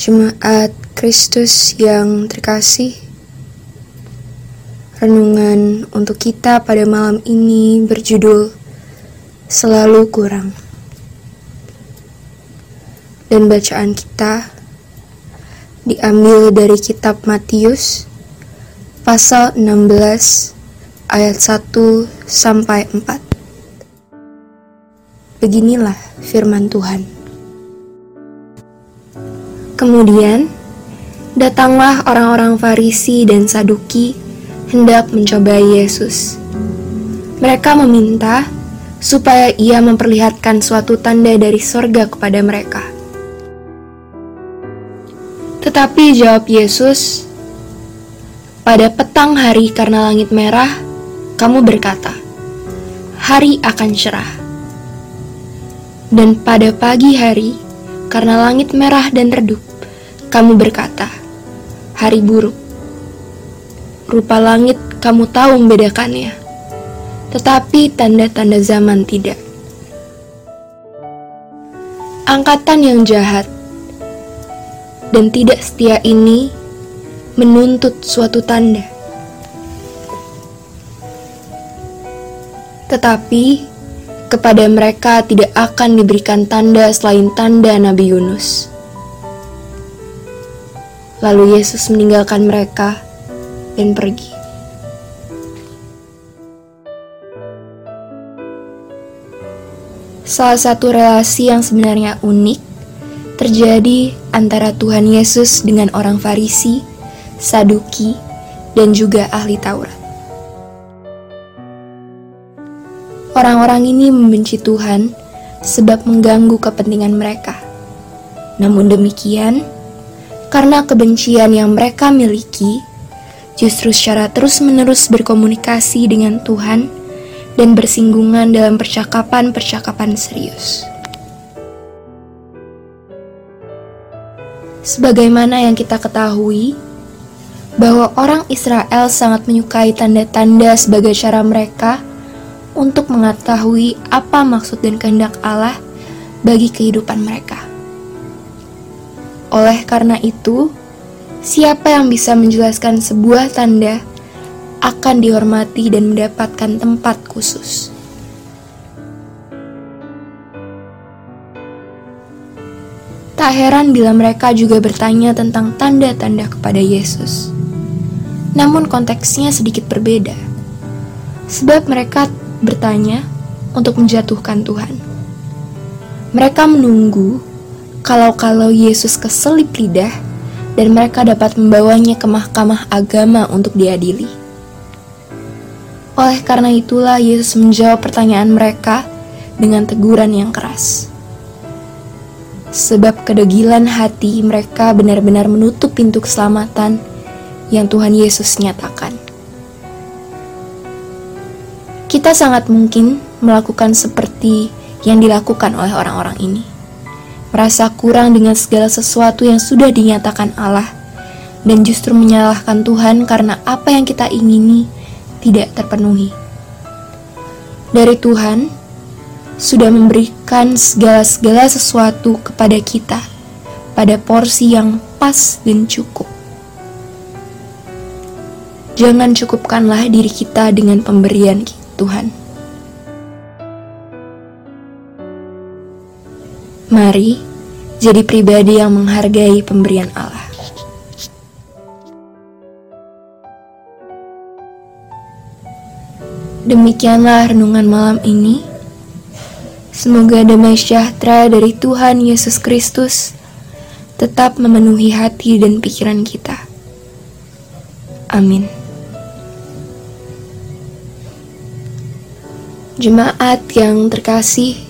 Jemaat Kristus yang terkasih, renungan untuk kita pada malam ini berjudul "Selalu Kurang", dan bacaan kita diambil dari Kitab Matius, pasal 16, ayat 1 sampai 4. Beginilah firman Tuhan. Kemudian, datanglah orang-orang Farisi dan Saduki hendak mencobai Yesus. Mereka meminta supaya ia memperlihatkan suatu tanda dari sorga kepada mereka. Tetapi jawab Yesus, "Pada petang hari, karena langit merah, kamu berkata, 'Hari akan cerah,' dan pada pagi hari, karena langit merah dan redup, kamu berkata, hari buruk. Rupa langit kamu tahu membedakannya, tetapi tanda-tanda zaman tidak. Angkatan yang jahat dan tidak setia ini menuntut suatu tanda. Tetapi kepada mereka tidak akan diberikan tanda selain tanda Nabi Yunus. Lalu Yesus meninggalkan mereka dan pergi. Salah satu relasi yang sebenarnya unik terjadi antara Tuhan Yesus dengan orang Farisi, Saduki, dan juga ahli Taurat. Orang-orang ini membenci Tuhan sebab mengganggu kepentingan mereka. Namun demikian, karena kebencian yang mereka miliki, justru secara terus-menerus berkomunikasi dengan Tuhan dan bersinggungan dalam percakapan-percakapan serius. Sebagaimana yang kita ketahui, bahwa orang Israel sangat menyukai tanda-tanda sebagai cara mereka untuk mengetahui apa maksud dan kehendak Allah bagi kehidupan mereka. Oleh karena itu, siapa yang bisa menjelaskan sebuah tanda akan dihormati dan mendapatkan tempat khusus. Tak heran bila mereka juga bertanya tentang tanda-tanda kepada Yesus. Namun konteksnya sedikit berbeda. Sebab mereka bertanya untuk menjatuhkan Tuhan. Mereka menunggu kalau-kalau Yesus keselip lidah dan mereka dapat membawanya ke mahkamah agama untuk diadili. Oleh karena itulah Yesus menjawab pertanyaan mereka dengan teguran yang keras. Sebab kedegilan hati mereka benar-benar menutup pintu keselamatan yang Tuhan Yesus nyatakan. Kita sangat mungkin melakukan seperti yang dilakukan oleh orang-orang ini merasa kurang dengan segala sesuatu yang sudah dinyatakan Allah, dan justru menyalahkan Tuhan karena apa yang kita ingini tidak terpenuhi. Dari Tuhan sudah memberikan segala-segala sesuatu kepada kita pada porsi yang pas dan cukup. Jangan cukupkanlah diri kita dengan pemberian Tuhan. Mari jadi pribadi yang menghargai pemberian Allah. Demikianlah renungan malam ini. Semoga damai sejahtera dari Tuhan Yesus Kristus tetap memenuhi hati dan pikiran kita. Amin. Jemaat yang terkasih,